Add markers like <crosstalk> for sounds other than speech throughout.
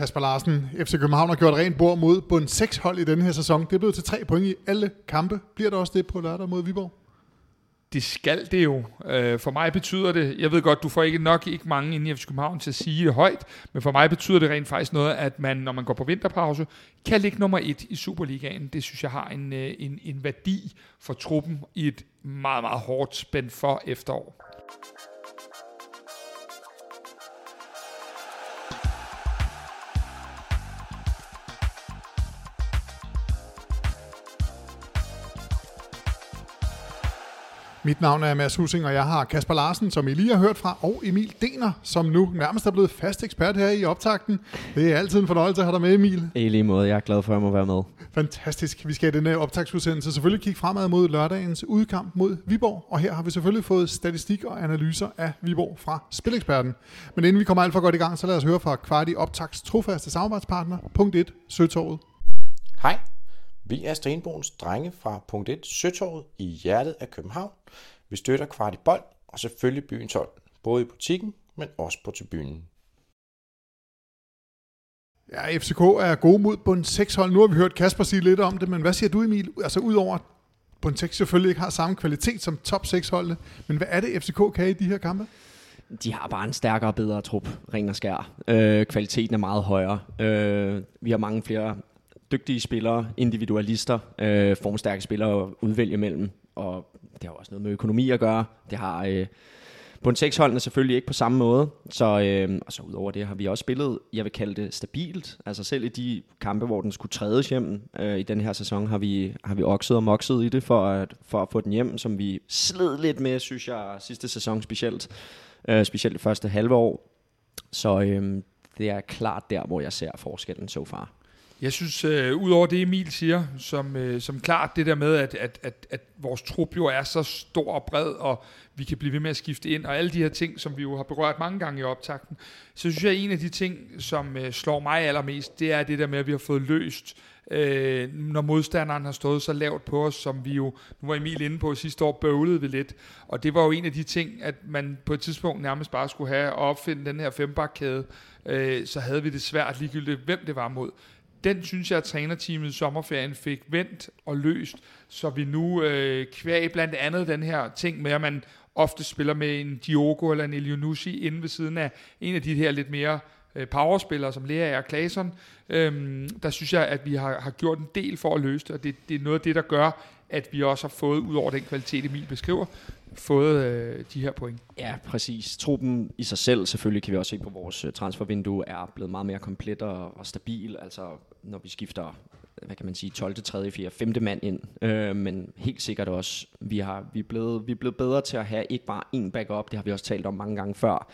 Kasper Larsen, FC København har gjort rent bord mod bund 6 hold i denne her sæson. Det er blevet til tre point i alle kampe. Bliver der også det på lørdag mod Viborg? Det skal det jo. Øh, for mig betyder det, jeg ved godt, du får ikke nok ikke mange inde i FC København til at sige det højt, men for mig betyder det rent faktisk noget, at man, når man går på vinterpause, kan ligge nummer et i Superligaen. Det synes jeg har en, øh, en, en værdi for truppen i et meget, meget hårdt spændt for efterår. Mit navn er Mads Husing, og jeg har Kasper Larsen, som I lige har hørt fra, og Emil Dener, som nu nærmest er blevet fast ekspert her i optakten. Det er altid en fornøjelse at have dig med, Emil. I lige måde, jeg er glad for, at jeg må være med. Fantastisk. Vi skal i denne optagsudsendelse selvfølgelig kigge fremad mod lørdagens udkamp mod Viborg, og her har vi selvfølgelig fået statistik og analyser af Viborg fra Spileksperten. Men inden vi kommer alt for godt i gang, så lad os høre fra Kvarti Optags trofaste samarbejdspartner, punkt 1, Søtorvet. Hej, vi er Stenbogens drenge fra punkt 1 Søtorvet i hjertet af København. Vi støtter kvart i bold og selvfølgelig byens hold, både i butikken, men også på tribunen. Ja, FCK er gode mod bund 6 hold. Nu har vi hørt Kasper sige lidt om det, men hvad siger du Emil? Altså udover at bund 6 selvfølgelig ikke har samme kvalitet som top 6 holdene, men hvad er det FCK kan i de her kampe? De har bare en stærkere og bedre trup, ren og skær. Øh, kvaliteten er meget højere. Øh, vi har mange flere dygtige spillere, individualister, øh, formstærke spillere at udvælge mellem, og det har også noget med økonomi at gøre. Det har øh, Bund 6 holdene selvfølgelig ikke på samme måde, så, øh, og så udover det har vi også spillet, jeg vil kalde det stabilt. Altså selv i de kampe, hvor den skulle trædes hjem øh, i den her sæson, har vi, har vi okset og mokset i det for at, for at få den hjem, som vi sled lidt med, synes jeg, sidste sæson specielt. Øh, specielt det første halve år. Så øh, det er klart der, hvor jeg ser forskellen så so far. Jeg synes, øh, udover det Emil siger, som, øh, som klart det der med, at, at, at, at vores trup jo er så stor og bred, og vi kan blive ved med at skifte ind, og alle de her ting, som vi jo har berørt mange gange i optakten, så synes jeg, at en af de ting, som øh, slår mig allermest, det er det der med, at vi har fået løst, øh, når modstanderen har stået så lavt på os, som vi jo, nu var Emil inde på sidste år, bøvlede vi lidt, og det var jo en af de ting, at man på et tidspunkt nærmest bare skulle have at opfinde den her fembakkæde, øh, så havde vi det svært ligegyldigt, hvem det var mod den synes jeg, at trænerteamet i sommerferien fik vendt og løst, så vi nu øh, kvæg blandt andet den her ting med, at man ofte spiller med en Diogo eller en Elionucci inde ved siden af en af de her lidt mere øh, powerspillere, som Lea er Klaasson. Øhm, der synes jeg, at vi har, har gjort en del for at løse det, og det, det er noget af det, der gør, at vi også har fået, ud over den kvalitet, Emil beskriver, fået øh, de her point. Ja, præcis. Truppen i sig selv, selvfølgelig kan vi også se på vores øh, transfervindue, er blevet meget mere komplet og, og stabil. Altså, når vi skifter hvad kan man sige, 12., 3., 4., 5. mand ind. Øh, men helt sikkert også, vi, har, vi, er blevet, vi er blevet bedre til at have ikke bare én backup, det har vi også talt om mange gange før,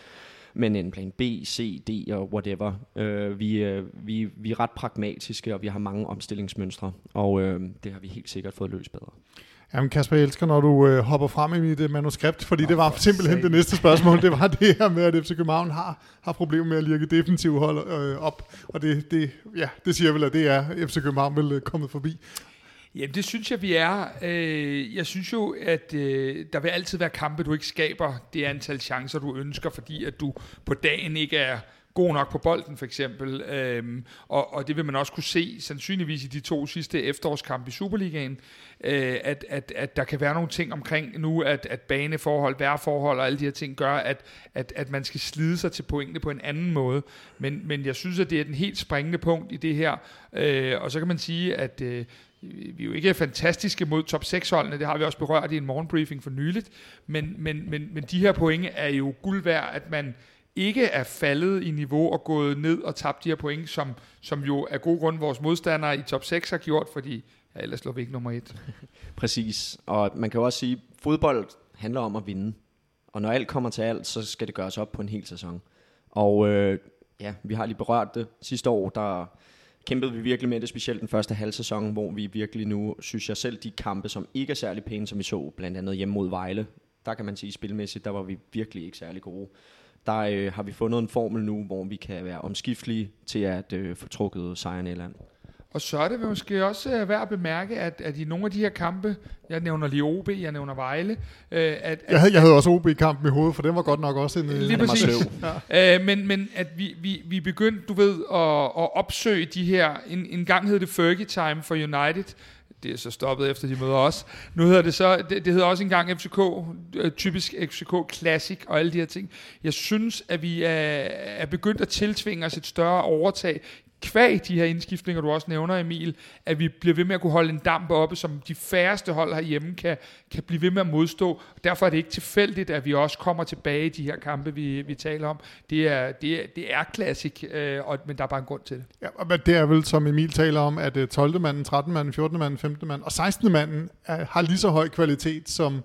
men en plan B, C, D og whatever. Øh, vi, øh, vi, vi er ret pragmatiske, og vi har mange omstillingsmønstre, og øh, det har vi helt sikkert fået løst bedre. Jamen Kasper, jeg elsker, når du øh, hopper frem i mit øh, manuskript, fordi oh, det var simpelthen det næste spørgsmål. Det var <laughs> det her med, at FC København har, har problemer med at lirke defensiv hold øh, op. Og det, det, ja, det siger vel, at det er FC København vel øh, kommet forbi. Jamen det synes jeg, vi er. Øh, jeg synes jo, at øh, der vil altid være kampe, du ikke skaber det antal chancer, du ønsker, fordi at du på dagen ikke er god nok på bolden for eksempel. Øhm, og, og det vil man også kunne se sandsynligvis i de to sidste efterårskampe i Superligaen, øh, at, at, at der kan være nogle ting omkring nu, at, at baneforhold, vejrforhold og alle de her ting gør, at, at, at man skal slide sig til pointene på en anden måde. Men, men jeg synes, at det er den helt springende punkt i det her. Øh, og så kan man sige, at øh, vi er jo ikke fantastiske mod top 6 holdene, det har vi også berørt i en morgenbriefing for nyligt, men, men, men, men de her point er jo guld værd, at man ikke er faldet i niveau og gået ned og tabt de her point, som, som jo er god grund vores modstandere i top 6 har gjort, fordi ja, ellers slår vi ikke nummer 1. <laughs> Præcis, og man kan jo også sige, at fodbold handler om at vinde. Og når alt kommer til alt, så skal det gøres op på en hel sæson. Og øh, ja, vi har lige berørt det. Sidste år, der kæmpede vi virkelig med det, specielt den første halv sæson, hvor vi virkelig nu, synes jeg selv, de kampe, som ikke er særlig pæne, som vi så, blandt andet hjemme mod Vejle, der kan man sige spilmæssigt, der var vi virkelig ikke særlig gode der øh, har vi fundet en formel nu, hvor vi kan være omskiftelige til at øh, få trukket sejren i land. Og så er det måske også øh, værd at bemærke, at, at i nogle af de her kampe, jeg nævner lige OB, jeg nævner Vejle, øh, at, at, Jeg havde, jeg havde også OB-kampen i hovedet, for den var godt nok også en... øh, Lige var præcis. sløv. <laughs> Øh, men, men at vi, vi, vi begyndte, du ved, at, at opsøge de her, en, en gang hed det Fergie Time for United, det er så stoppet efter de møder os. Nu hedder det så, det, det hedder også engang FCK, øh, typisk FCK Classic og alle de her ting. Jeg synes, at vi er, er begyndt at tiltvinge os et større overtag kvæg de her indskiftninger, du også nævner, Emil, at vi bliver ved med at kunne holde en damp oppe, som de færreste hold herhjemme kan, kan blive ved med at modstå. Derfor er det ikke tilfældigt, at vi også kommer tilbage i de her kampe, vi, vi taler om. Det er, det er, det er klassik, øh, og, men der er bare en grund til det. Ja, men det er vel, som Emil taler om, at øh, 12. manden, 13. manden, 14. manden, 15. manden og 16. manden er, har lige så høj kvalitet som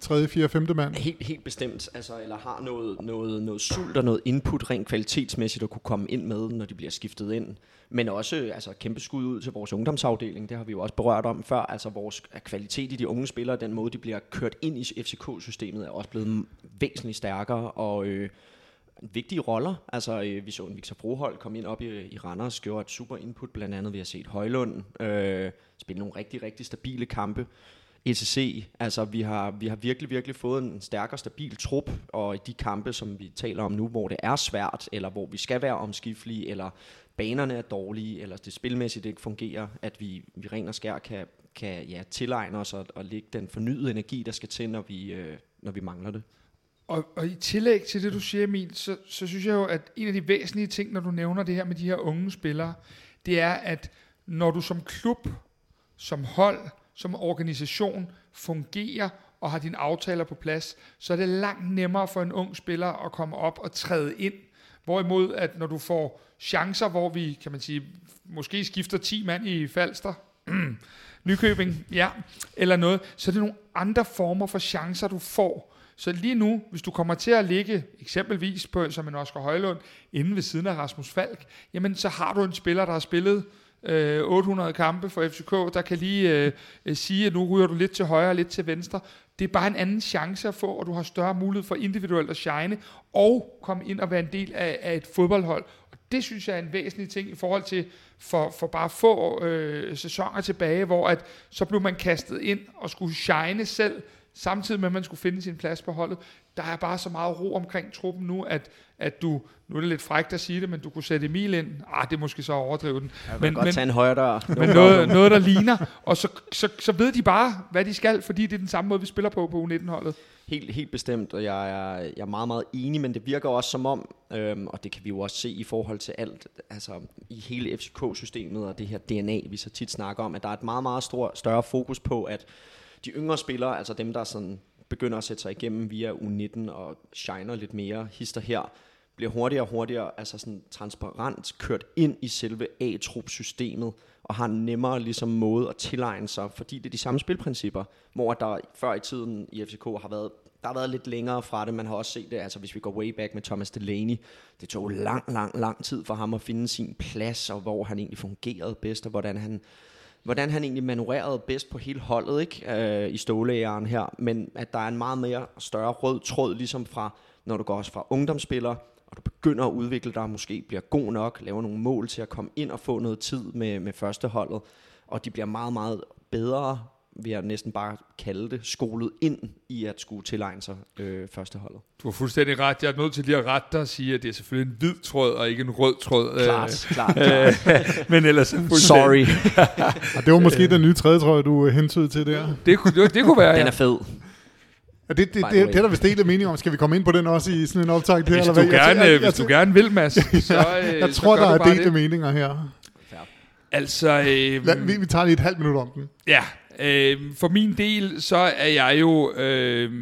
3., 4., 5. mand. Helt, helt bestemt, altså, eller har noget, noget, noget sult og noget input rent kvalitetsmæssigt at kunne komme ind med, når de bliver skiftet ind. Men også altså, kæmpe skud ud til vores ungdomsafdeling, det har vi jo også berørt om før. Altså vores kvalitet i de unge spillere, den måde de bliver kørt ind i FCK-systemet, er også blevet væsentligt stærkere, og øh, vigtige roller. Altså, øh, vi så en Victor Brohold komme ind op i, i Randers, gjorde et super input, blandt andet vi har set Højlund øh, spille nogle rigtig, rigtig stabile kampe. ETC, altså vi har, vi har virkelig, virkelig fået en stærk og stabil trup, og i de kampe, som vi taler om nu, hvor det er svært, eller hvor vi skal være omskiftelige, eller banerne er dårlige, eller det spilmæssigt ikke fungerer, at vi, vi ren og skær kan, kan ja, tilegne os og, og lægge den fornyede energi, der skal til, når vi, øh, når vi mangler det. Og, og i tillæg til det, du siger, Emil, så, så synes jeg jo, at en af de væsentlige ting, når du nævner det her med de her unge spillere, det er, at når du som klub, som hold, som organisation fungerer og har dine aftaler på plads, så er det langt nemmere for en ung spiller at komme op og træde ind. Hvorimod, at når du får chancer, hvor vi, kan man sige, måske skifter 10 mand i Falster, <clears throat> Nykøbing, ja, eller noget, så er det nogle andre former for chancer, du får. Så lige nu, hvis du kommer til at ligge eksempelvis på, som en Oscar Højlund, inde ved siden af Rasmus Falk, jamen så har du en spiller, der har spillet øh, 800 kampe for FCK, der kan lige øh, øh, sige, at nu ryger du lidt til højre og lidt til venstre. Det er bare en anden chance at få, og du har større mulighed for individuelt at shine, og komme ind og være en del af, af et fodboldhold. Og det synes jeg er en væsentlig ting i forhold til for, for bare få øh, sæsoner tilbage, hvor at, så blev man kastet ind og skulle shine selv, samtidig med, at man skulle finde sin plads på holdet. Der er bare så meget ro omkring truppen nu, at, at du, nu er det lidt frækt at sige det, men du kunne sætte Emil ind. Ah, det er måske så at overdrive den. Jeg Men- godt men- tage en højre dør. Men noget, noget, der ligner, og så, så, så ved de bare, hvad de skal, fordi det er den samme måde, vi spiller på på U19-holdet. Helt, helt bestemt, og jeg er, jeg er meget, meget enig, men det virker også som om, øhm, og det kan vi jo også se i forhold til alt, altså i hele FCK-systemet og det her DNA, vi så tit snakker om, at der er et meget, meget stor, større fokus på, at de yngre spillere, altså dem, der sådan begynder at sætte sig igennem via U19 og shiner lidt mere, hister her, bliver hurtigere og hurtigere altså sådan transparent kørt ind i selve A-trup-systemet, og har en nemmere ligesom, måde at tilegne sig, fordi det er de samme spilprincipper, hvor der før i tiden i FCK har været der har været lidt længere fra det. Man har også set det, altså hvis vi går way back med Thomas Delaney, det tog lang, lang, lang tid for ham at finde sin plads, og hvor han egentlig fungerede bedst, og hvordan han, hvordan han egentlig manøvrerede bedst på hele holdet ikke? Øh, i stålægeren her. Men at der er en meget mere større rød tråd, ligesom fra, når du går også fra ungdomsspiller, og du begynder at udvikle dig, måske bliver god nok, laver nogle mål til at komme ind og få noget tid med, med førsteholdet, og de bliver meget, meget bedre, vil jeg næsten bare kalde det, skolet ind i at skulle tilegne sig øh, førsteholdet. Du har fuldstændig ret. Jeg er nødt til lige at rette dig og sige, at det er selvfølgelig en hvid tråd, og ikke en rød tråd. Øh, Klart, <laughs> klart, klart. <laughs> men ellers er Sorry, <laughs> Og det var måske den nye tredje trøje, du øh, hentede til der. Det, kunne- det, det kunne være, den ja. er fed. Og det, det, det, det, er der vist delte mening om. Skal vi komme ind på den også i sådan en optag her? Hvis eller du, hvad? Jeg- gerne, jeg- jeg- hvis du gerne vil, Mads, så, øh, Jeg så tror, der du er delte det. meninger her. Altså, øh, Lad, vi, vi tager lige et halvt minut om den. Ja, øh, for min del, så er jeg jo øh,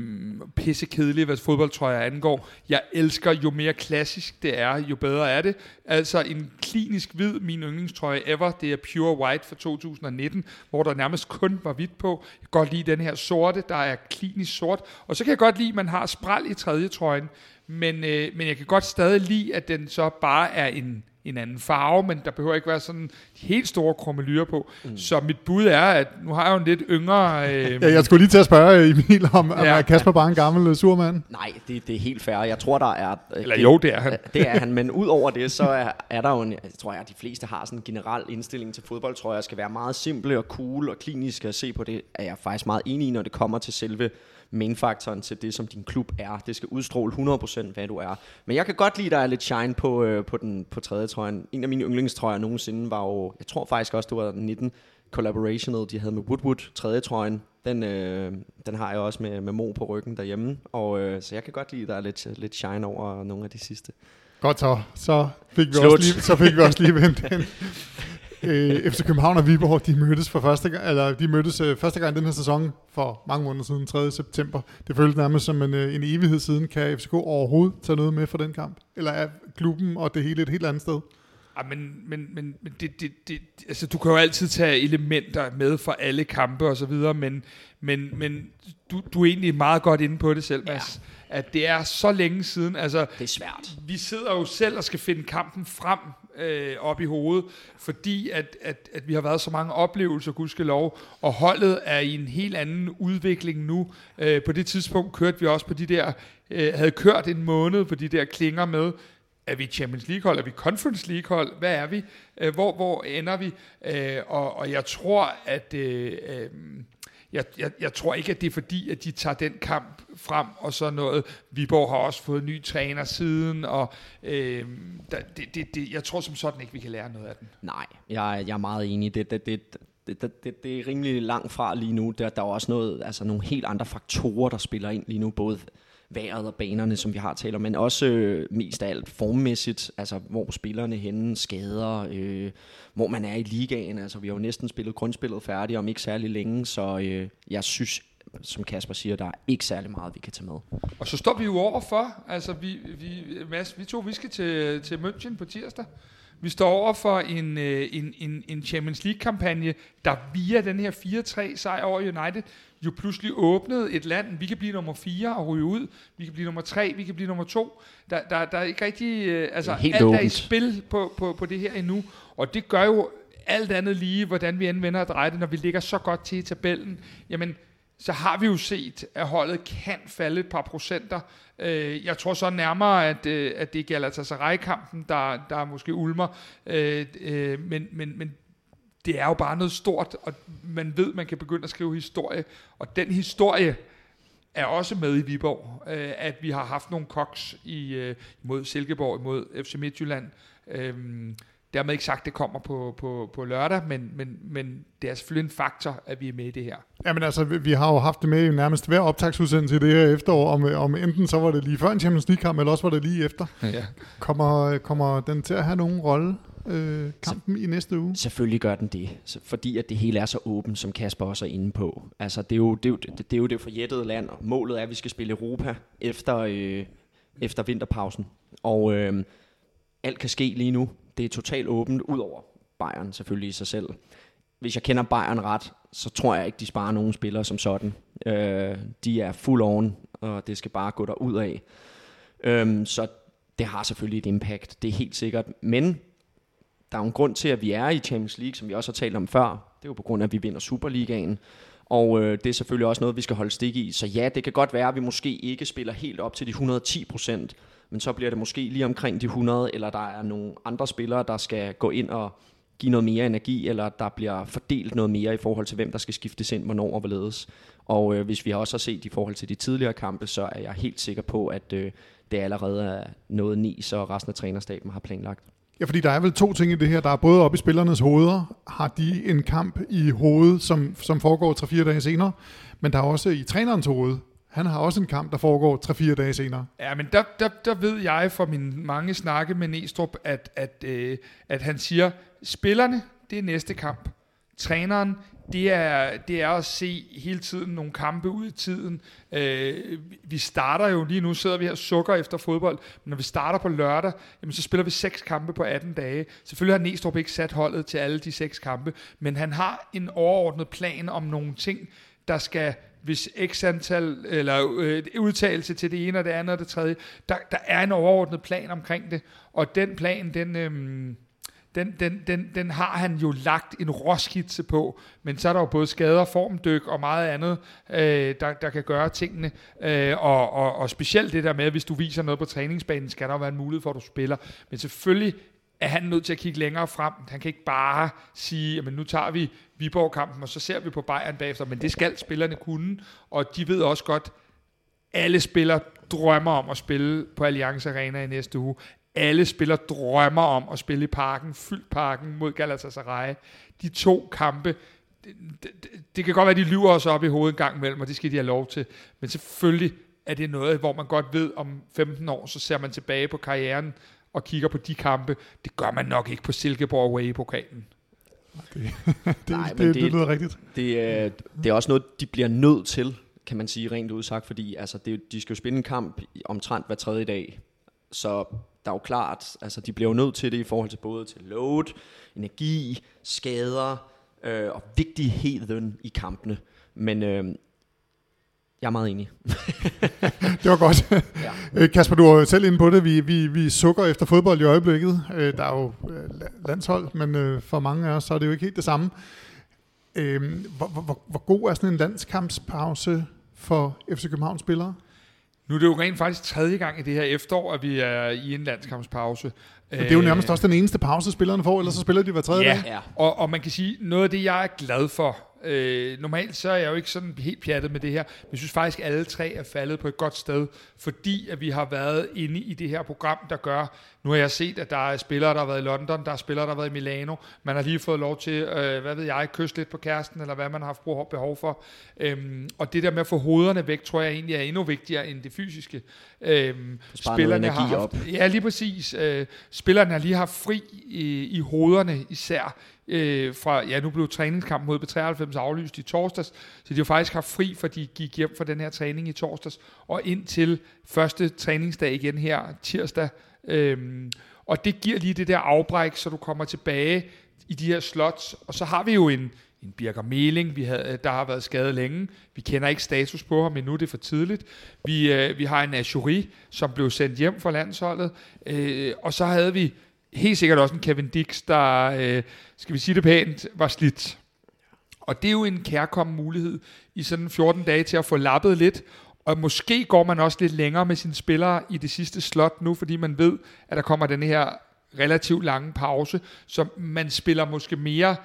pissekedelig, hvad fodboldtrøjer angår. Jeg elsker, jo mere klassisk det er, jo bedre er det. Altså en klinisk hvid, min yndlingstrøje ever, det er Pure White fra 2019, hvor der nærmest kun var hvidt på. Jeg kan godt lide den her sorte, der er klinisk sort. Og så kan jeg godt lide, at man har spral i tredje trøjen. Men, øh, men jeg kan godt stadig lide, at den så bare er en en anden farve, men der behøver ikke være sådan helt store krummelyrer på. Mm. Så mit bud er, at nu har jeg jo en lidt yngre... <laughs> Øh, Ja, jeg skulle lige til at spørge Emil, om, om Ja. er Kasper bare en gammel øh, surmand? Nej, det, det er helt fair. Jeg tror, der er... øh, eller det- jo, det er han. Det er han, <laughs> men ud over det, så er, er der jo en, jeg tror jeg, at de fleste har sådan en generel indstilling til fodbold, tror jeg, skal være meget simple og cool og klinisk at se på det, er jeg faktisk meget enig i, når det kommer til selve main-faktoren til det, som din klub er. Det skal udstråle 100% hvad du er. Men jeg kan godt lide, at der er lidt shine på, øh, på, den, på tredje trøjen. En af mine yndlingstrøjer nogensinde var jo, jeg tror faktisk også, det var den 19 collaborationet, de havde med Woodwood, tredje trøjen. Den, øh, den har jeg også med, med Mo på ryggen derhjemme, og øh, så jeg kan godt lide, at der er lidt, lidt shine over nogle af de sidste. Godt så. Så fik vi, Slut. også lige, så fik vi også lige vendt den. <laughs> Øh, FC København og Viborg, de mødtes for første gang, eller de mødtes øh, første gang i den her sæson for mange måneder siden, 3. september. Det føltes nærmest som en, øh, en evighed siden. Kan FCK overhovedet tage noget med for den kamp? Eller er klubben og det hele et helt andet sted? Ja, men, men, men, men det, det, det, altså, du kan jo altid tage elementer med fra alle kampe og så videre, men, men, men du, du er egentlig meget godt inde på det selv, Mads. Ja. At det er så længe siden. Altså, Det er svært. vi sidder jo selv og skal finde kampen frem øh, op i hovedet, fordi at, at, at vi har været så mange oplevelser, gudskelov, og holdet er i en helt anden udvikling nu. Øh, på det tidspunkt kørte vi også på de der, øh, havde kørt en måned på de der klinger med, er vi Champions League hold? Er vi Conference League hold? Hvad er vi? Øh, hvor, hvor ender vi? Øh, og, og jeg tror, at øh, øh, jeg, jeg, jeg tror ikke, at det er fordi, at de tager den kamp frem og så noget. Viborg har også fået ny træner siden, og øh, der, det, det, det, jeg tror som sådan ikke, vi kan lære noget af den. Nej, jeg, jeg er meget enig. Det, det, det, det, det, det, det er rimelig langt fra lige nu. Der, der er også noget, altså nogle helt andre faktorer, der spiller ind lige nu. Både vejret og banerne, som vi har talt om, men også øh, mest af alt formmæssigt, altså hvor spillerne henne, skader, øh, hvor man er i ligaen. Altså vi har jo næsten spillet grundspillet færdigt om ikke særlig længe, så øh, jeg synes, som Kasper siger, der er ikke særlig meget, vi kan tage med. Og så står vi jo overfor, altså vi, vi, Mads, vi to, vi skal til, til München på tirsdag. Vi står over for en, øh, en, en, en Champions League-kampagne, der via den her 4-3 sejr over United, jo pludselig åbnede et land. Vi kan blive nummer 4 og ryge ud. Vi kan blive nummer 3, vi kan blive nummer 2. Der, der, der er ikke rigtig... Øh, altså, helt alt er i åbent. spil på, på, på det her endnu. Og det gør jo alt andet lige, hvordan vi anvender at dreje det, når vi ligger så godt til i tabellen. Jamen, så har vi jo set, at holdet kan falde et par procenter. Øh, jeg tror så nærmere, at, øh, at det er Galatasaray-kampen, der, der måske ulmer. Øh, øh, men, men, men det er jo bare noget stort, og man ved, man kan begynde at skrive historie. Og den historie er også med i Viborg, øh, at vi har haft nogle koks i, øh, mod Silkeborg, mod FC Midtjylland. Øh, dermed ikke sagt, at det kommer på, på, på lørdag, men, men, men det er selvfølgelig en faktor, at vi er med i det her. Jamen altså, vi, vi har jo haft det med i nærmest hver optagsudsendelse i det her efterår, om, om enten så var det lige før en Champions League-kamp, eller også var det lige efter. <laughs> Ja. Kommer, kommer den til at have nogen rolle, øh, kampen i næste uge? Selvfølgelig gør den det, fordi at det hele er så åbent, som Kasper også er inde på. Altså, det er jo det, er jo, det, det, er jo det forjættede land, og målet er, at vi skal spille Europa efter, øh, efter vinterpausen. Og øh, alt kan ske lige nu. Det er totalt åbent, udover Bayern selvfølgelig i sig selv. Hvis jeg kender Bayern ret, så tror jeg ikke, de sparer nogen spillere som sådan. Øh, de er full oven, og det skal bare gå derud af. Øh, så det har selvfølgelig et impact, det er helt sikkert. Men der er jo en grund til, at vi er i Champions League, som vi også har talt om før. Det er jo på grund af, at vi vinder Superligaen. Og øh, det er selvfølgelig også noget, vi skal holde stik i. Så ja, det kan godt være, at vi måske ikke spiller helt op til de 110 procent, men så bliver det måske lige omkring de 100, eller der er nogle andre spillere, der skal gå ind og give noget mere energi, eller der bliver fordelt noget mere i forhold til, hvem der skal skiftes ind, hvornår og hvorledes. Og øh, hvis vi også har set i forhold til de tidligere kampe, så er jeg helt sikker på, at øh, det allerede er noget ni, så resten af trænerstaben har planlagt. Ja, fordi der er vel to ting i det her. Der er både oppe i spillernes hoveder, har de en kamp i hovedet, som, som foregår 3-4 dage senere, men der er også i trænerens hoved, han har også en kamp, der foregår 3-4 dage senere. Ja, men der, der, der ved jeg fra mine mange snakke med Næstrup, at, at, øh, at han siger, spillerne, det er næste kamp. Træneren, det er, det er at se hele tiden nogle kampe ud i tiden. Øh, vi starter jo lige nu, sidder vi her sukker efter fodbold, men når vi starter på lørdag, jamen, så spiller vi seks kampe på 18 dage. Selvfølgelig har Næstrup ikke sat holdet til alle de seks kampe, men han har en overordnet plan om nogle ting, der skal hvis x antal, eller øh, udtalelse til det ene og det andet og det tredje. Der, der er en overordnet plan omkring det, og den plan, den... Øh, den, den, den, den har han jo lagt en råskitse på, men så er der jo både skader, formdyk og meget andet, øh, der, der kan gøre tingene. Øh, og, og, og specielt det der med, at hvis du viser noget på træningsbanen, skal der jo være en mulighed for, at du spiller. Men selvfølgelig er han nødt til at kigge længere frem. Han kan ikke bare sige, at nu tager vi Viborg-kampen, og så ser vi på Bayern bagefter. Men det skal spillerne kunne, og de ved også godt, alle spillere drømmer om at spille på Allianz Arena i næste uge alle spiller drømmer om at spille i parken, fyldt parken mod Galatasaray. De to kampe, det, det, det kan godt være, at de lyver os op i hovedet en gang imellem, og det skal de have lov til. Men selvfølgelig er det noget, hvor man godt ved, om 15 år, så ser man tilbage på karrieren og kigger på de kampe. Det gør man nok ikke på Silkeborg Away i pokalen. Det, <laughs> det, Nej, det, det, det lyder rigtigt. Det, er, det er også noget, de bliver nødt til, kan man sige rent udsagt, fordi altså, det, de skal jo spille en kamp omtrent hver tredje dag. Så der er jo klart, altså de bliver jo nødt til det i forhold til både til load, energi, skader øh, og vigtigheden i kampene. Men øh, jeg er meget enig. <laughs> det var godt. Ja. Øh, Kasper, du var selv inde på det. Vi, vi, vi sukker efter fodbold i øjeblikket. Øh, der er jo øh, landshold, men for mange af os så er det jo ikke helt det samme. Hvor, hvor, hvor god er sådan en landskampspause for FC Københavns spillere? Nu er det jo rent faktisk tredje gang i det her efterår, at vi er i en landskampspause. Men det er jo nærmest også den eneste pause, spillerne får, ellers så spiller de hver tredje ja, dag. Ja, og, og man kan sige, noget af det, jeg er glad for, Øh, normalt så er jeg jo ikke sådan helt pjattet med det her, men jeg synes faktisk, at alle tre er faldet på et godt sted, fordi at vi har været inde i det her program, der gør, nu har jeg set, at der er spillere, der har været i London, der er spillere, der har været i Milano, man har lige fået lov til, øh, hvad ved jeg, kysse lidt på kæresten, eller hvad man har haft behov for. Øhm, og det der med at få hovederne væk, tror jeg egentlig er endnu vigtigere end det fysiske. Øhm, spillerne har haft, op. Ja, lige præcis. Øh, spillerne har lige haft fri i, i hovederne især, øh, fra, ja nu blev træningskampen mod B93 aflyst i torsdags, så de har faktisk haft fri, for de gik hjem fra den her træning i torsdags, og ind til første træningsdag igen her tirsdag. Øh, og det giver lige det der afbræk, så du kommer tilbage i de her slots, og så har vi jo en, en Birger Meling, vi havde, der har været skadet længe. Vi kender ikke status på ham endnu, det er for tidligt. Vi, øh, vi har en Ashuri, som blev sendt hjem fra landsholdet. Øh, og så havde vi helt sikkert også en Kevin Dix, der, øh, skal vi sige det pænt, var slidt. Og det er jo en kærkommen mulighed i sådan 14 dage til at få lappet lidt, og måske går man også lidt længere med sine spillere i det sidste slot nu, fordi man ved, at der kommer den her relativt lange pause, så man spiller måske mere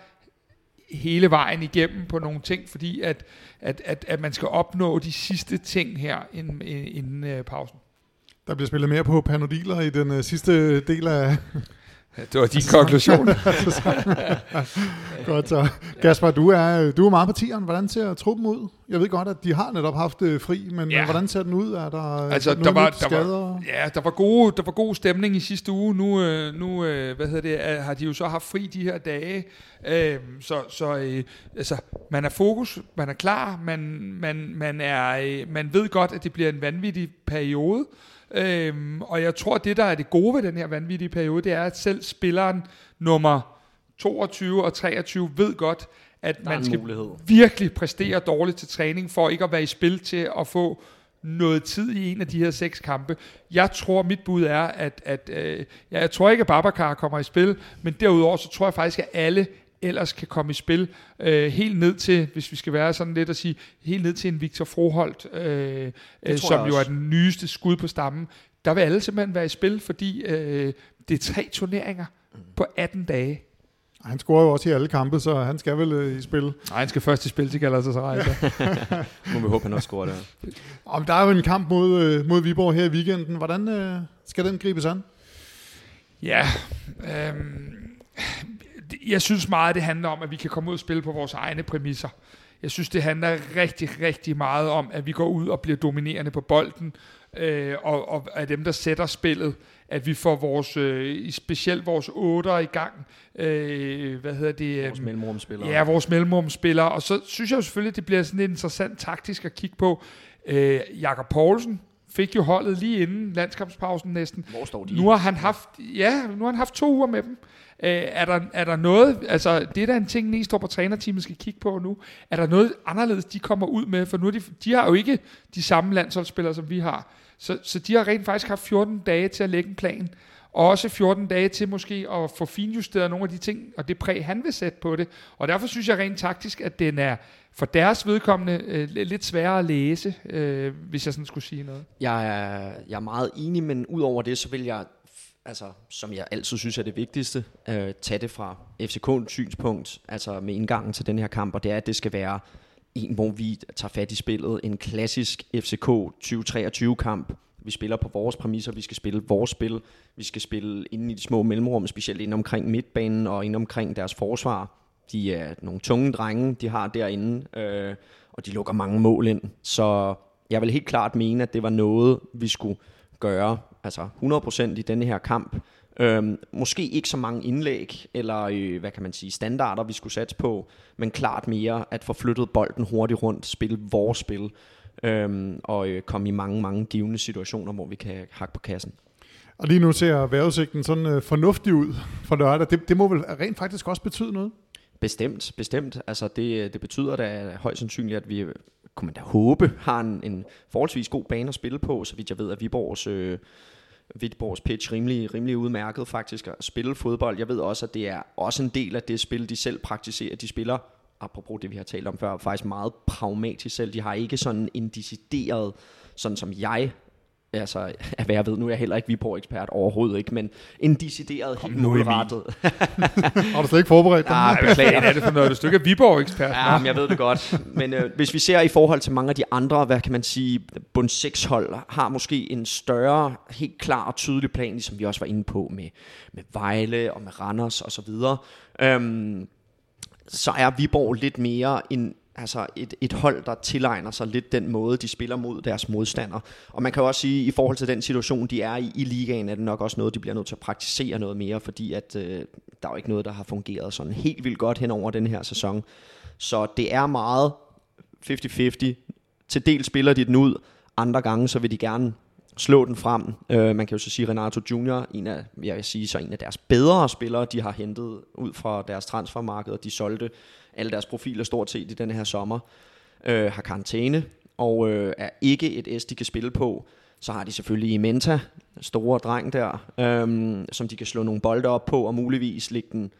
hele vejen igennem på nogle ting, fordi at, at, at, at man skal opnå de sidste ting her inden, inden uh, pausen. Der bliver spillet mere på panodiler i den uh, sidste del af... Det var din konklusion. <laughs> godt så. Kasper, du er, du er meget på tieren. Hvordan ser truppen ud? Jeg ved godt, at de har netop haft uh, fri, men ja. hvordan ser den ud? Er der, altså, er der, var, der, var, ja, der var gode, der var god stemning i sidste uge. Nu, uh, nu hvad hedder det, har de jo så haft fri de her dage. Uh, så så altså, man er fokus, man er klar, man, man, man, er, man ved godt, at det bliver en vanvittig periode. Øhm, og jeg tror, det der er det gode ved den her vanvittige periode, det er, at selv spilleren nummer 22 og 23 ved godt, at man skal mulighed. virkelig præstere dårligt til træning, for ikke at være i spil til at få noget tid i en af de her seks kampe. Jeg tror, mit bud er, at, at øh, jeg tror ikke, at Babacar kommer i spil, men derudover så tror jeg faktisk, at alle ellers kan komme i spil. Øh, helt ned til, hvis vi skal være sådan lidt at sige, helt ned til en Victor Froholt, øh, øh, som jo er den nyeste skud på stammen. Der vil alle simpelthen være i spil, fordi øh, det er tre turneringer på 18 dage. Han scorer jo også i alle kampe, så han skal vel øh, i spil. Nej, han skal først i spil til Galatasaray. <laughs> Må vi håbe, han også scorer der. Om der er jo en kamp mod, øh, mod Viborg her i weekenden. Hvordan øh, skal den gribes an? Ja, øh, jeg synes meget, det handler om, at vi kan komme ud og spille på vores egne præmisser. Jeg synes, det handler rigtig, rigtig meget om, at vi går ud og bliver dominerende på bolden, øh, og, og er dem, der sætter spillet, at vi får vores, øh, specielt vores otter i gang. Øh, hvad hedder det? Vores mellemrumspillere. Ja, vores mellemrumspillere. Og så synes jeg jo selvfølgelig, det bliver sådan lidt interessant taktisk at kigge på. Øh, Jakob Poulsen fik jo holdet lige inden landskampspausen næsten. Hvor står de? Nu har han haft, ja, nu har han haft to uger med dem. Øh, er, der, er der noget, altså det er da en ting, Næstrup og trænerteamet skal kigge på nu. Er der noget anderledes, de kommer ud med? For nu er de, de har jo ikke de samme landsholdsspillere, som vi har. Så, så de har rent faktisk haft 14 dage til at lægge en plan. Og også 14 dage til måske at få finjusteret nogle af de ting, og det præg, han vil sætte på det. Og derfor synes jeg rent taktisk, at den er for deres vedkommende øh, lidt sværere at læse, øh, hvis jeg sådan skulle sige noget. Jeg er, jeg er meget enig, men udover det, så vil jeg, altså, som jeg altid synes er det vigtigste, øh, tage det fra FCK's synspunkt, altså med indgangen til den her kamp, og det er, at det skal være en, hvor vi tager fat i spillet. En klassisk FCK 2023-kamp. Vi spiller på vores præmisser, vi skal spille vores spil, vi skal spille inde i de små mellemrum, specielt inde omkring midtbanen og inde omkring deres forsvar. De er nogle tunge drenge, de har derinde, øh, og de lukker mange mål ind. Så jeg vil helt klart mene, at det var noget, vi skulle gøre, altså 100% i denne her kamp. Øhm, måske ikke så mange indlæg, eller øh, hvad kan man sige, standarder, vi skulle satse på, men klart mere at få flyttet bolden hurtigt rundt, spille vores spil, øhm, og øh, komme i mange, mange givende situationer, hvor vi kan hakke på kassen. Og lige nu ser vejrudsigten sådan øh, fornuftig ud for lørdag. Det, det må vel rent faktisk også betyde noget? Bestemt, bestemt. Altså det, det betyder da højst sandsynligt, at vi, kunne man da håbe, har en, en forholdsvis god bane at spille på, så vidt jeg ved, at Viborgs, øh, Viborgs pitch rimelig, rimelig udmærket faktisk at spille fodbold. Jeg ved også, at det er også en del af det spil, de selv praktiserer. De spiller, apropos det vi har talt om før, faktisk meget pragmatisk selv. De har ikke sådan en decideret, sådan som jeg altså, af <laughs> hvad jeg ved, nu er jeg heller ikke Viborg-ekspert overhovedet ikke, men en decideret, helt målrettet. <laughs> Har du slet ikke forberedt dig? Ah, beklager. Hvad er det for noget? Du ikke Viborg-ekspert. Ja, men jeg ved det godt. Men øh, hvis vi ser i forhold til mange af de andre, hvad kan man sige, bund 6 hold, har måske en større, helt klar og tydelig plan, ligesom vi også var inde på med, med Vejle og med Randers og så videre. Øhm, så er Viborg lidt mere en, altså et, et hold, der tilegner sig lidt den måde, de spiller mod deres modstandere. Og man kan også sige, at i forhold til den situation, de er i i ligaen, er det nok også noget, de bliver nødt til at praktisere noget mere, fordi at, øh, der er jo ikke noget, der har fungeret sådan helt vildt godt hen over den her sæson. Så det er meget 50-50. Til del spiller de den ud, andre gange så vil de gerne slå den frem. Øh, man kan jo så sige, Renato Junior, en af, jeg vil sige, så en af deres bedre spillere, de har hentet ud fra deres transfermarked, og de solgte alle deres profiler stort set i denne her sommer, øh, har karantæne, og øh, er ikke et S, de kan spille på. Så har de selvfølgelig Menta, store dreng der, øh, som de kan slå nogle bolde op på, og muligvis lægge den,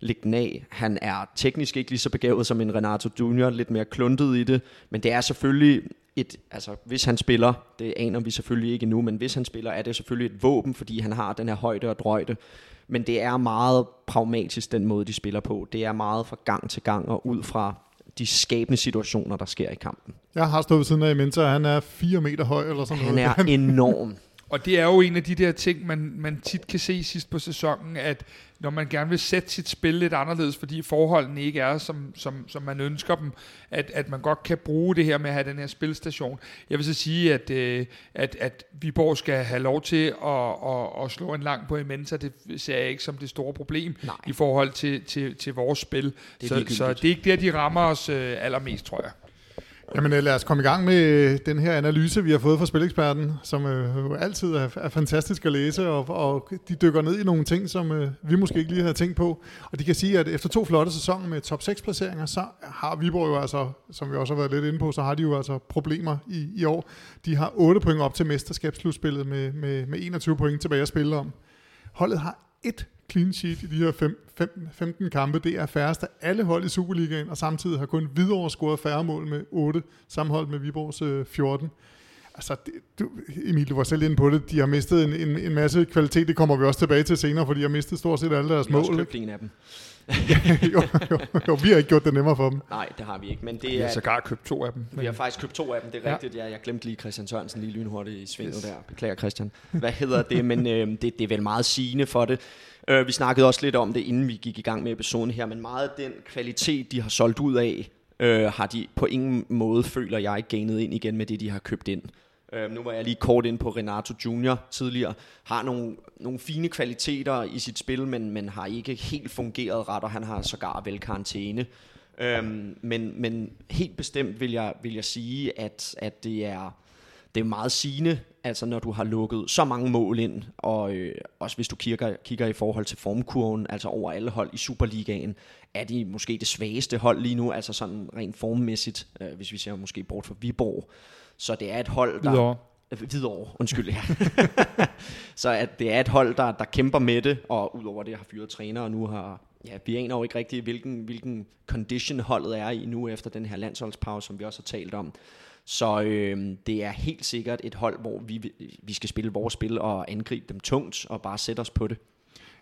lægge den af. Han er teknisk ikke lige så begavet som en Renato Junior, lidt mere kluntet i det, men det er selvfølgelig et, altså hvis han spiller, det aner vi selvfølgelig ikke nu, men hvis han spiller, er det selvfølgelig et våben, fordi han har den her højde og drøjde. Men det er meget pragmatisk, den måde, de spiller på. Det er meget fra gang til gang og ud fra de skabende situationer, der sker i kampen. Jeg har stået ved siden af Mensa, han er 4 meter høj eller sådan Han noget. er <laughs> enorm. Og det er jo en af de der ting, man, man tit kan se sidst på sæsonen, at når man gerne vil sætte sit spil lidt anderledes, fordi forholdene ikke er, som, som, som man ønsker dem, at, at man godt kan bruge det her med at have den her spilstation. Jeg vil så sige, at, øh, at, at Viborg skal have lov til at, at, at slå en lang på Mensa. Det ser jeg ikke som det store problem Nej. i forhold til, til, til vores spil. Det så, så det er ikke der, de rammer os øh, allermest, tror jeg. Jamen øh, lad os komme i gang med øh, den her analyse, vi har fået fra Spileksperten, som øh, altid er, er fantastisk at læse, og, og de dykker ned i nogle ting, som øh, vi måske ikke lige havde tænkt på. Og de kan sige, at efter to flotte sæsoner med top 6 placeringer, så har Viborg jo altså, som vi også har været lidt inde på, så har de jo altså problemer i, i år. De har 8 point op til mesterskabsslutspillet med, med, med 21 point tilbage at spille om. Holdet har et clean sheet i de her fem, fem, 15 kampe. Det er færrest af alle hold i Superligaen, og samtidig har kun Hvidovre scoret færre mål med 8, sammenholdt med Viborgs øh, 14. Altså, det, du, Emil, du var selv inde på det. De har mistet en, en, en masse kvalitet. Det kommer vi også tilbage til senere, for de har mistet stort set alle deres Vi har også mål. købt en af dem. <laughs> jo, jo, jo, vi har ikke gjort det nemmere for dem. Nej, det har vi ikke, men det Jeg har er... sågar købt to af dem. Vi har faktisk købt to af dem, det er Ja. rigtigt. Ja, jeg glemte lige Christian Sørensen lige lynhurtigt i svinget yes. der. Beklager Christian. Hvad hedder det? Men øh, det, det er vel meget sigende for det. Øh, vi snakkede også lidt om det, inden vi gik i gang med episoden her, men meget af den kvalitet, de har solgt ud af, øh, har de på ingen måde, føler jeg, gainet ind igen med det, de har købt ind. Øh, nu var jeg lige kort ind på Renato Junior tidligere. Har nogle, nogle fine kvaliteter i sit spil, men, men har ikke helt fungeret ret, og han har sågar vel karantæne. Øhm, men, men helt bestemt vil jeg, vil jeg sige, at, at det er det er meget sigende, altså når du har lukket så mange mål ind, og øh, også hvis du kigger, kigger i forhold til formkurven, altså over alle hold i Superligaen, er de måske det svageste hold lige nu, altså sådan rent formmæssigt, øh, hvis vi ser måske bort fra Viborg. Så det er et hold, der... Hvidovre. Øh, Hvidovre, undskyld, ja. <laughs> så at det er et hold, der, der kæmper med det, og udover det har fyret træner, og nu har... Ja, vi aner jo ikke rigtig, hvilken, hvilken condition holdet er i nu efter den her landsholdspause, som vi også har talt om. Så øh, det er helt sikkert et hold, hvor vi, vi skal spille vores spil og angribe dem tungt og bare sætte os på det.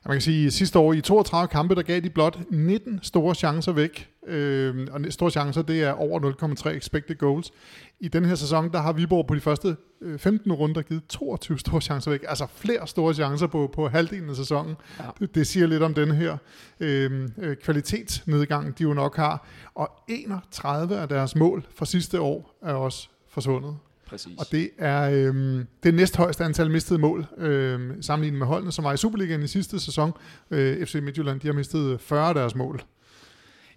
Man kan sige, at sidste år i 32 kampe, der gav de blot 19 store chancer væk. Øh, og store chancer, det er over 0,3 expected goals. I den her sæson, der har Viborg på de første 15 øh, runder givet 22 store chancer væk. Altså flere store chancer på, på halvdelen af sæsonen. Ja. Det, det siger lidt om den her øh, øh, kvalitetsnedgang, de jo nok har. Og 31 af deres mål fra sidste år er også forsvundet. Præcis. Og det er øh, det næsthøjeste antal mistede mål, øh, sammenlignet med holdene, som var i Superligaen i sidste sæson. Øh, FC Midtjylland, de har mistet 40 af deres mål.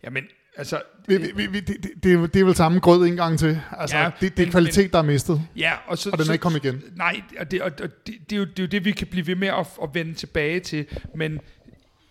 Jamen, altså... Vi, vi, vi, det, det, det, er, det vel samme grød en gang til. Altså, ja, det, det er kvalitet, men, der er mistet. Ja, og, så, og den er ikke kommet igen. Nej, og, det, og, og det, det, er jo, det er jo det, vi kan blive ved med at, at vende tilbage til. Men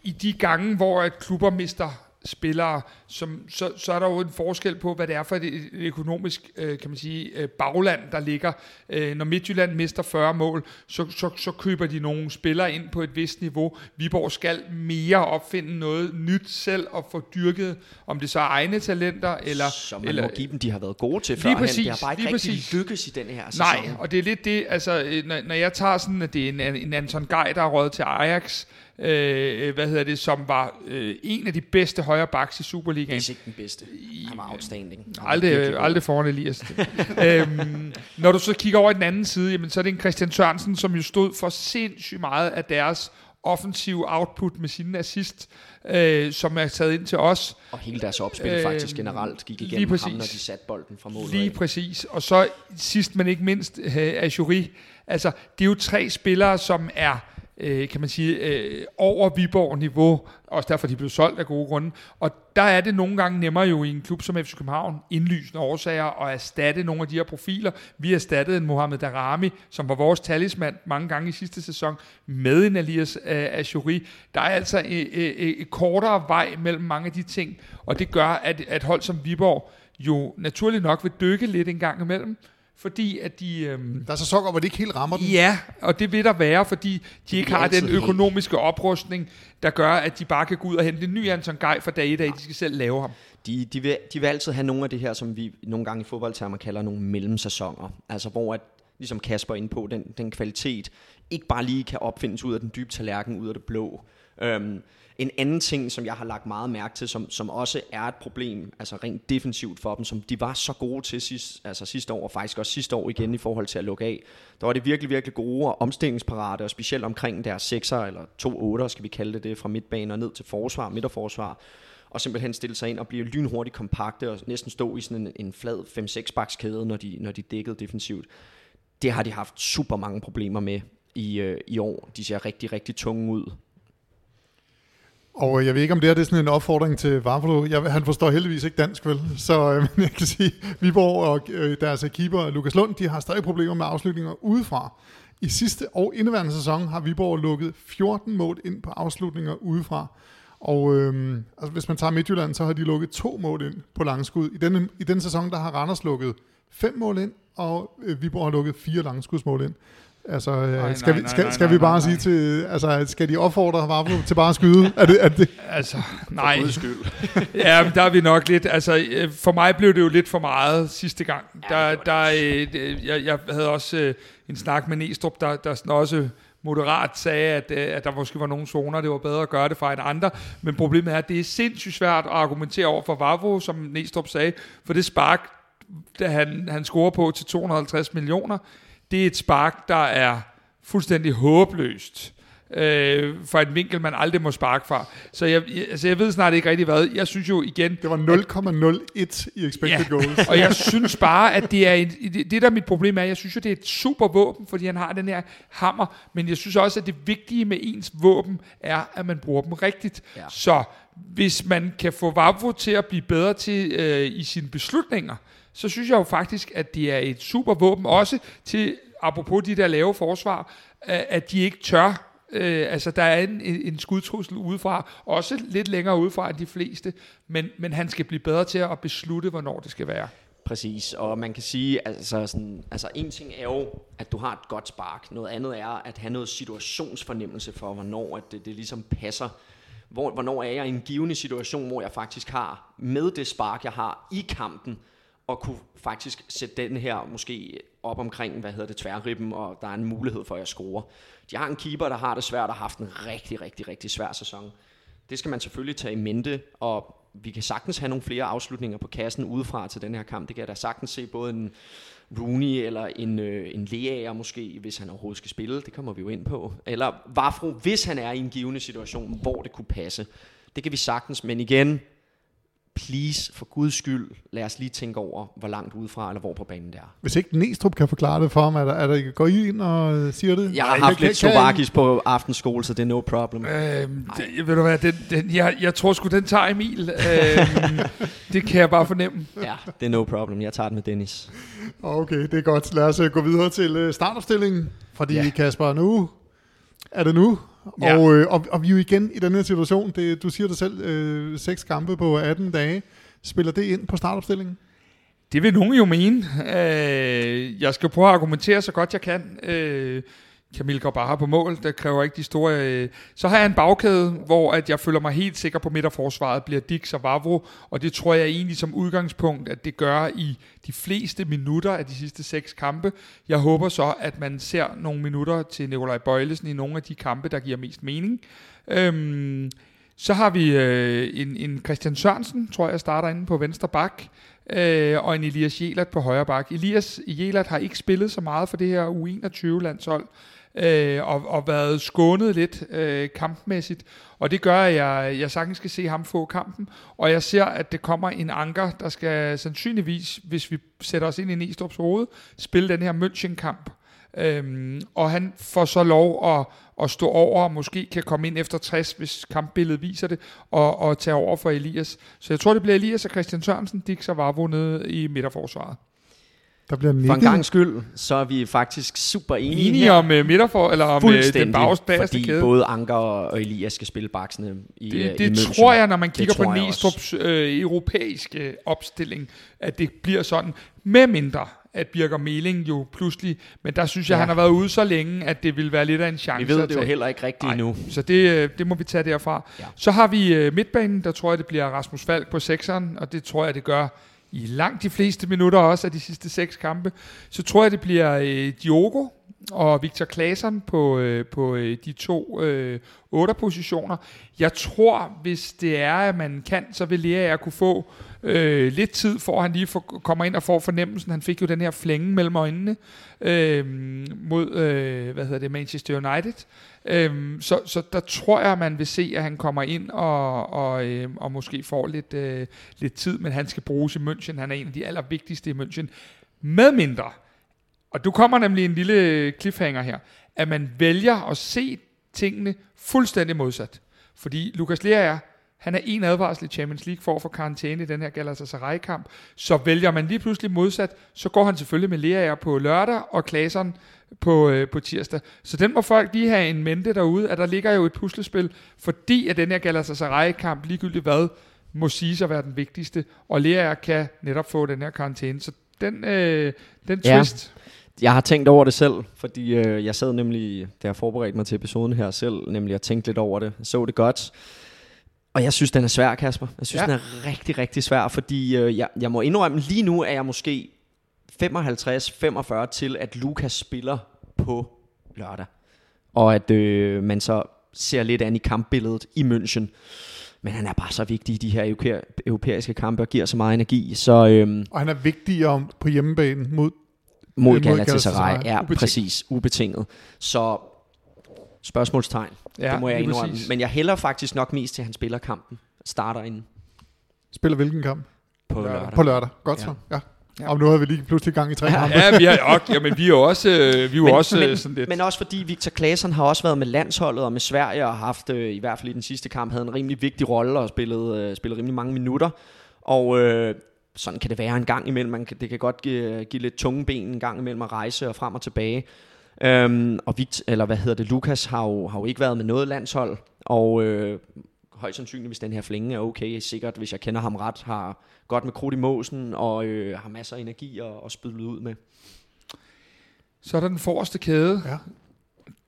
i de gange, hvor at klubber mister spillere, som, så, så er der jo en forskel på, hvad det er for et, et økonomisk øh, kan man sige, øh, bagland, der ligger. Øh, når Midtjylland mister 40 mål, så, så, så køber de nogle spillere ind på et vist niveau. Viborg skal mere opfinde noget nyt selv og få dyrket, om det så er egne talenter, eller... Som man eller, må give dem, de har været gode til førhen. præcis, det har bare ikke lige rigtig præcis. lykkes i den her sæson. Nej, og det er lidt det, altså, øh, når, når jeg tager sådan, at det er en, en Anton Gej, der er råd til Ajax, øh, hvad hedder det, som var øh, en af de bedste højre backs i Superligaen. Hvis ikke den bedste. Han var outstanding. Han var Aldrig, aldrig foran Elias. <laughs> øhm, når du så kigger over i den anden side, jamen, så er det en Christian Sørensen, som jo stod for sindssygt meget af deres offensive output med sine assist, øh, som er taget ind til os. Og hele deres opspil Øhm, faktisk generelt gik lige igennem præcis. ham, når de satte bolden fra målet. Lige af. præcis. Og så sidst men ikke mindst, øh, Ajuri. Altså, det er jo tre spillere, som er øh, kan man sige, øh, over Viborg-niveau, også derfor de blev solgt af gode grunde. Og der er det nogle gange nemmere jo i en klub som FC København, indlysende årsager, at erstatte nogle af de her profiler. Vi erstattede en Mohamed Darami, som var vores talismand mange gange i sidste sæson, med en Elias øh, Ashuri. Der er altså et, et, et kortere vej mellem mange af de ting, og det gør, at, at hold som Viborg jo naturligt nok vil dykke lidt en gang imellem, fordi at de... Øhm, Der er så sokker, hvor det ikke helt rammer den. Ja, og det vil der være, fordi de ikke har den økonomiske oprustning, der gør, at de bare kan gå ud og hente en ny Anton Gej fra dag i dag. De skal selv lave ham. De, de, vil, de vil altid have nogle af det her, som vi nogle gange i fodboldtermer kalder nogle mellemsæsoner. Altså hvor, at, ligesom Kasper er inde på, den, den kvalitet ikke bare lige kan opfindes ud af den dybe tallerken, ud af det blå. Øhm, en anden ting, som jeg har lagt meget mærke til, som, som også er et problem, altså rent defensivt for dem, som de var så gode til sidst, altså sidste år, og faktisk også sidste år igen i forhold til at lukke af. Der var det virkelig, virkelig gode og omstillingsparate, og specielt omkring deres 6'er eller to otter, skal vi kalde det det, fra midtbanen og ned til forsvar, midterforsvar og simpelthen stille sig ind og blive lynhurtigt kompakte og næsten stå i sådan en, en flad 5-6 bakskæde, når de, når de dækkede defensivt. Det har de haft super mange problemer med i, øh, i år. De ser rigtig, rigtig tunge ud. Og øh, jeg ved ikke, om det her det er sådan en opfordring til Vavlo. Jeg, han forstår heldigvis ikke dansk, vel? Så øh, <laughs> men jeg kan sige, Viborg og øh, deres keeper Lukas Lund, de har stadig problemer med afslutninger udefra. I sidste og indeværende sæson har Viborg lukket 14 mål ind på afslutninger udefra. Og øh, altså, hvis man tager Midtjylland, så har de lukket to mål ind på langskud. I denne, I denne sæson, der har Randers lukket fem mål ind, og øh, Viborg har lukket fire langskudsmål ind. Altså, øh, Nej, skal, nej, vi, nej, skal, nej, skal nej, vi bare nej, sige til, altså, skal de opfordre Vavlo til bare at skyde? Er det, er det, Altså, nej. Guds skyld. <laughs> ja, men der er vi nok lidt, altså øh, for mig blev det jo lidt for meget sidste gang. Ja, Der, der, øh, jeg, jeg havde også øh, en snak med Næstrup, der, der også moderat sagde, at, øh, at der måske var nogle zoner, det var bedre at gøre det fra end andre. Men problemet er, at det er sindssygt svært at argumentere over for Vavro, som Næstrup sagde, for det spark, da han, han scorer på til 250 millioner, det er et spark, der er fuldstændig håbløst øh, for en vinkel, man aldrig må sparke fra. Så jeg, jeg, altså jeg ved snart ikke rigtig hvad. Jeg synes jo igen, det var 0,01 i expected Ja. goals. og jeg synes bare, at det er en, det, det der er mit problem er, jeg synes jo, det er et super våben, fordi han har den her hammer, men jeg synes også, at det vigtige med ens våben er, at man bruger dem rigtigt. Ja. Så hvis man kan få Vavro til at blive bedre til øh, i sine beslutninger, så synes jeg jo faktisk, at det er et super våben også til apropos de der lave forsvar, at de ikke tør Øh, altså, der er en, en skudtrussel udefra, også lidt længere udefra end de fleste, men, men han skal blive bedre til at beslutte, hvornår det skal være. Præcis, og man kan sige, altså, sådan, altså en ting er jo, at du har et godt spark. Noget andet er at have noget situationsfornemmelse for, hvornår at det, det ligesom passer. Hvor, hvornår er jeg i en givende situation, hvor jeg faktisk har med det spark, jeg har i kampen, og kunne faktisk sætte den her måske op omkring, hvad hedder det, tværribben, og der er en mulighed for, at jeg scorer. De har en keeper, der har det svært og har haft en rigtig, rigtig, rigtig svær sæson. Det skal man selvfølgelig tage i mente, og vi kan sagtens have nogle flere afslutninger på kassen udefra til den her kamp. Det kan jeg da sagtens se både en Rooney eller en, øh, en Leaer måske, hvis han overhovedet skal spille. Det kommer vi jo ind på. Eller Vafro, hvis han er i en givende situation, hvor det kunne passe. Det kan vi sagtens, men igen, please, for guds skyld, lad os lige tænke over, hvor langt udefra eller hvor på banen det er. Hvis ikke Næstrup kan forklare det for ham, er der, er der, går I ind og siger det? Jeg har haft kan, lidt Slovakis på aftenskole, så det er no problem. Øhm, det, ved du hvad, den, den, jeg, jeg tror sgu, den tager Emil. øhm, <laughs> det kan jeg bare fornemme. Ja, det er no problem. Jeg tager den med Dennis. Okay, det er godt. Lad os uh, gå videre til uh, startopstillingen. Fordi ja. Kasper, nu er det nu. Ja. Og, øh, og, og vi er jo igen i den her situation. Det, du siger det selv, øh, seks kampe på 18 dage. Spiller det ind på startopstillingen? Det vil nogen jo mene. Øh, jeg skal prøve at argumentere så godt jeg kan. Øh, Kamil går bare på mål, der kræver ikke de store... Øh. Så har jeg en bagkæde, hvor at jeg føler mig helt sikker på midterforsvaret, bliver Dix og Vavro, og det tror jeg egentlig som udgangspunkt, at det gør i de fleste minutter af de sidste seks kampe. Jeg håber så, at man ser nogle minutter til Nikolaj Bøjlesen i nogle af de kampe, der giver mest mening. Øhm, så har vi øh, en, en Christian Sørensen, tror jeg, starter inde på venstre bak, øh, og en Elias Jelert på højre bak. Elias Jelert har ikke spillet så meget for det her U21-landshold, øh, og, og været skånet lidt øh, kampmæssigt. Og det gør, at jeg, jeg sagtens skal se ham få kampen. Og jeg ser, at det kommer en anker, der skal sandsynligvis, hvis vi sætter os ind i Næstrup's hoved, spille den her München-kamp. Øhm, og han får så lov at, at stå over, og måske kan komme ind efter 60, hvis kampbilledet viser det, og, og tage over for Elias. Så jeg tror, det bliver Elias og Christian Sørensen, Dix og Varvo nede i midterforsvaret. Der bliver For en gang skyld, så er vi faktisk super enige, enige om uh, midterfor, eller om uh, den bagerste fordi kæde. både Anker og Elias skal spille baksene i Det, uh, det i tror jeg, når man kigger på Næstrup's uh, europæiske opstilling, at det bliver sådan, med mindre at Birger Meling jo pludselig, men der synes jeg, ja. han har været ude så længe, at det vil være lidt af en chance Vi ved det jo heller ikke rigtigt endnu. Så det, det må vi tage derfra. Ja. Så har vi midtbanen, der tror jeg, det bliver Rasmus Falk på sekseren, og det tror jeg, det gør i langt de fleste minutter også af de sidste seks kampe. Så tror jeg, det bliver øh, Diogo og Victor Claesson på, øh, på øh, de to øh, otte positioner. Jeg tror, hvis det er, at man kan, så vil Lea jeg kunne få øh, lidt tid, for han lige for, kommer ind og får fornemmelsen. Han fik jo den her flænge mellem øjnene øh, mod øh, hvad hedder det, Manchester United. Øh, så, så der tror jeg, man vil se, at han kommer ind og, og, øh, og måske får lidt, øh, lidt tid, men han skal bruges i München. Han er en af de allervigtigste i München. Med mindre, og du kommer nemlig en lille cliffhanger her, at man vælger at se tingene fuldstændig modsat. Fordi Lukas Lea han er en advarsel i Champions League for at få karantæne i den her Galatasaray-kamp. Så vælger man lige pludselig modsat, så går han selvfølgelig med Lea på lørdag, og Klaseren på, øh, på tirsdag. Så den må folk lige have en mente derude, at der ligger jo et puslespil, fordi at den her Galatasaray-kamp, ligegyldigt hvad, må sige at være den vigtigste, og Lea kan netop få den her karantæne. Så den, øh, den twist... Ja. Jeg har tænkt over det selv, fordi øh, jeg sad nemlig, da jeg forberedte mig til episoden her selv, nemlig at tænke lidt over det. Jeg så det godt. Og jeg synes, den er svær, Kasper. Jeg synes, ja. den er rigtig, rigtig svær, fordi øh, jeg, jeg må indrømme, lige nu er jeg måske 55-45 til, at Lukas spiller på lørdag. Og at øh, man så ser lidt an i kampbilledet i München. Men han er bare så vigtig i de her europæiske kampe og giver så meget energi. Så, øhm, og han er vigtig om på hjemmebane mod mod Galatasaray. Ja, præcis. Ubetinget. Så spørgsmålstegn. Ja, det må jeg indrømme. Men jeg hælder faktisk nok mest til, at han spiller kampen. Starter inden. Spiller hvilken kamp? På lørdag. På lørdag. Godt ja. så. Ja. Ja. Og nu har vi lige pludselig gang i tre kampe. Ja, vi er, okay, ja, men vi er jo også, øh, vi er men, også men, sådan lidt... Men også fordi Victor Claesson har også været med landsholdet og med Sverige og haft, øh, i hvert fald i den sidste kamp, havde en rimelig vigtig rolle og spillet, øh, spillet rimelig mange minutter. Og øh, sådan kan det være en gang imellem. Man kan, det kan godt give, give lidt tunge ben en gang imellem at rejse og frem og tilbage. Øhm, og Vict, eller hvad hedder det, Lukas har jo, har jo ikke været med noget landshold, og øh, højst sandsynligt, hvis den her flænge er okay, sikkert, hvis jeg kender ham ret, har godt med krudt i måsen, og øh, har masser af energi at, at spille ud med. Så er der den forreste kæde. Ja.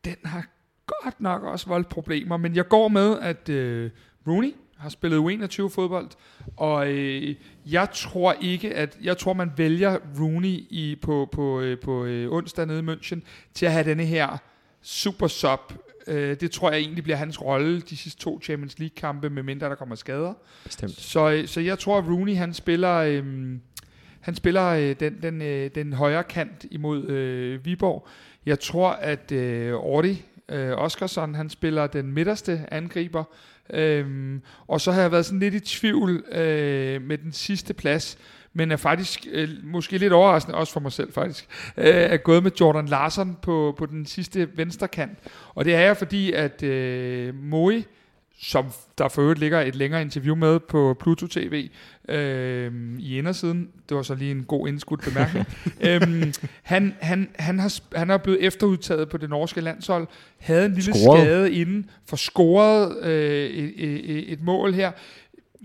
Den har godt nok også voldt problemer, men jeg går med, at øh, Rooney har spillet U21 fodbold, og øh, jeg tror ikke, at jeg tror, man vælger Rooney i, på, på, øh, på øh, onsdag nede i München til at have denne her super sub. Øh, det tror jeg egentlig bliver hans rolle de sidste to Champions League kampe, med mindre der kommer skader. Bestemt. Så, øh, så jeg tror, at Rooney han spiller, øh, han spiller øh, den, den, øh, den højre kant imod øh, Viborg. Jeg tror, at øh, Ordi øh, Oskarsson, han spiller den midterste angriber. Øhm, og så har jeg været sådan lidt i tvivl øh, med den sidste plads, men er faktisk øh, måske lidt overraskende, også for mig selv faktisk, øh, er gået med Jordan Larsen på, på den sidste venstre kant. Og det er jeg, fordi at øh, Moe, som der for øvrigt ligger et længere interview med på Pluto TV øh, i indersiden. Det var så lige en god indskudt bemærkning. <laughs> øhm, han, han, han, har, han er blevet efterudtaget på det norske landshold, havde en lille Scoret. skade inden, for scoret øh, et, et, et mål her.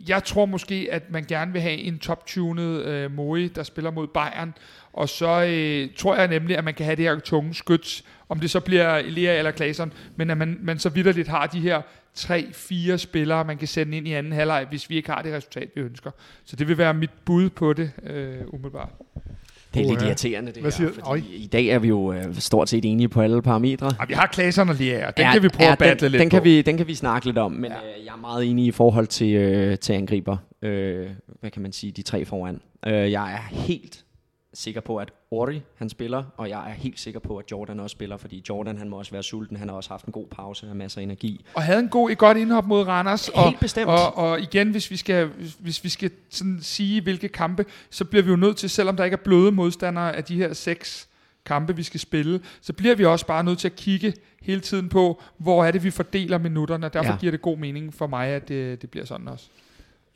Jeg tror måske, at man gerne vil have en top-tunet øh, Moe, der spiller mod Bayern, og så øh, tror jeg nemlig, at man kan have det her tunge skyts, om det så bliver Elia eller Claesson, men at man, man så vidderligt har de her tre-fire spillere, man kan sende ind i anden halvleg, hvis vi ikke har det resultat, vi ønsker. Så det vil være mit bud på det, øh, umiddelbart. Det er lidt ja. irriterende, det Hvad her, siger- fordi Øj. i dag er vi jo øh, stort set enige på alle parametre. Ej, vi har Claesson og Lea, den kan vi prøve at battle den, lidt den kan på. vi, den kan vi snakke lidt om, men Ja. ja. øh, jeg er meget enig i forhold til, øh, til angriber. Øh, hvad kan man sige, de tre foran. Øh, jeg er helt sikker på, at Ori han spiller, og jeg er helt sikker på, at Jordan også spiller, fordi Jordan han må også være sulten, han har også haft en god pause, har masser af energi. Og havde en god, et godt indhop mod Randers. og, Helt bestemt. Og, og igen, hvis vi skal, hvis vi skal sådan sige, hvilke kampe, så bliver vi jo nødt til, selvom der ikke er bløde modstandere af de her seks kampe, vi skal spille, så bliver vi også bare nødt til at kigge hele tiden på, hvor er det, vi fordeler minutterne, og derfor. Ja. giver det god mening for mig, at det, det bliver sådan også.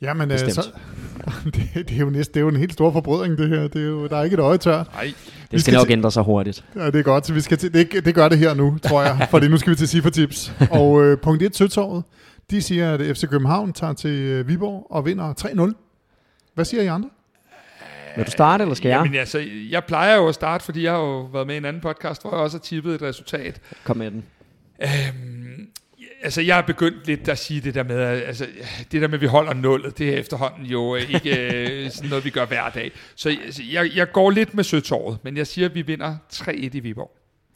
Jamen, øh, Bestemt. så, <laughs> det, det, er jo næsten, det er jo en helt stor forbrydning, det her. Det er jo, der er ikke et øje tørt. Nej, Det skal skal nok til- ændre sig hurtigt. Ja, det er godt, så vi skal til, det, det gør det her nu, tror jeg, fordi nu skal vi til Cifra-tips. <laughs> Og øh, punkt 1, Søtorvet, de siger, at FC København tager til øh, Viborg og vinder 3-0. Hvad siger I andre? Vil du starte, eller skal jeg? Jamen, altså, jeg plejer jo at starte, fordi jeg har jo været med i en anden podcast, hvor jeg også har tippet et resultat. Kom med den. Øhm, altså, jeg er begyndt lidt at sige det der med, at- altså, det der med, at vi holder nullet, det er efterhånden jo øh, ikke øh, <laughs> sådan noget, vi gør hver dag. Så altså, jeg, jeg går lidt med søtåret, men jeg siger, at vi vinder 3-1 i Viborg.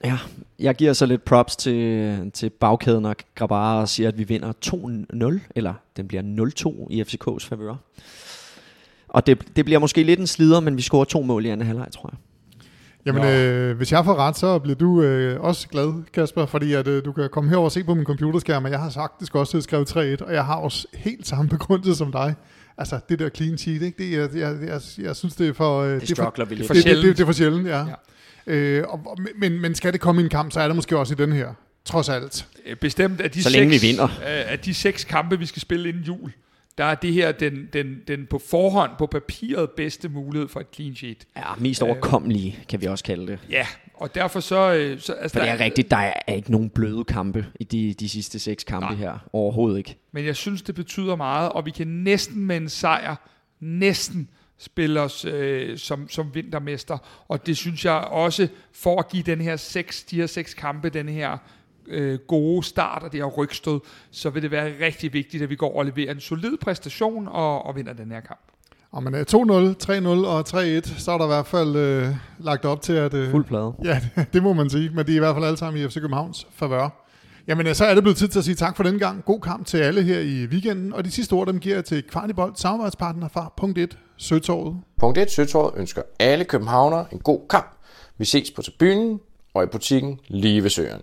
Ja, jeg giver så lidt props til, til bagkæden og Grabara og siger, at vi vinder 2-0, eller den bliver 0-2 i FCK's favør. Og det, det bliver måske lidt en slider, men vi scorer to mål i anden halvleg, tror jeg. Jamen, Nå. øh, hvis jeg får ret, så bliver du øh, også glad, Kasper, fordi at, øh, du kan komme herover og se på min computerskærm, og jeg har faktisk også skrevet 3-1, og jeg har også helt samme begrundelse som dig. Altså, det der clean sheet, ikke? Det, er- jeg, jeg, jeg, jeg synes, det er for... Øh, Det er for, det, det, det, det er for sjældent, ja. Ja. Øh, og, men, men skal det komme i en kamp, så er det måske også i den her, trods alt. Øh, Bestemt af de, Så længe seks, vi vinder. Øh, af de seks kampe, vi skal spille inden jul, der er det her den, den, den på forhånd, på papiret bedste mulighed for et clean sheet. Ja, mest overkommelige, kan vi også kalde det. Ja, og derfor så... øh, så altså, For det der er rigtigt, der er ikke nogen bløde kampe i de, de sidste seks kampe Nej. her. Overhovedet ikke. Men jeg synes, det betyder meget, og vi kan næsten med en sejr, næsten spille os øh, som, som vintermester. Og det synes jeg også, for at give den her seks, de her seks kampe, den her øh, gode start og det her rygstød, så vil det være rigtig vigtigt, at vi går og leverer en solid præstation og, og vinder den her kamp. Og man er 2-0, 3-0 og 3-1, så er der i hvert fald øh, lagt op til, at... Øh, Fuld plade. <laughs> Ja, det, det må man sige, men de er i hvert fald alle sammen i FC Københavns favør. Jamen, øh, så er det blevet tid til at sige tak for denne gang. God kamp til alle her i weekenden, og de sidste ord, dem giver jeg til Kvartibold, samarbejdspartner fra punkt 1, Søtorvet. Punkt 1. Søtorvet ønsker alle københavnere en god kamp. Vi ses på tribunen og i butikken lige ved søerne.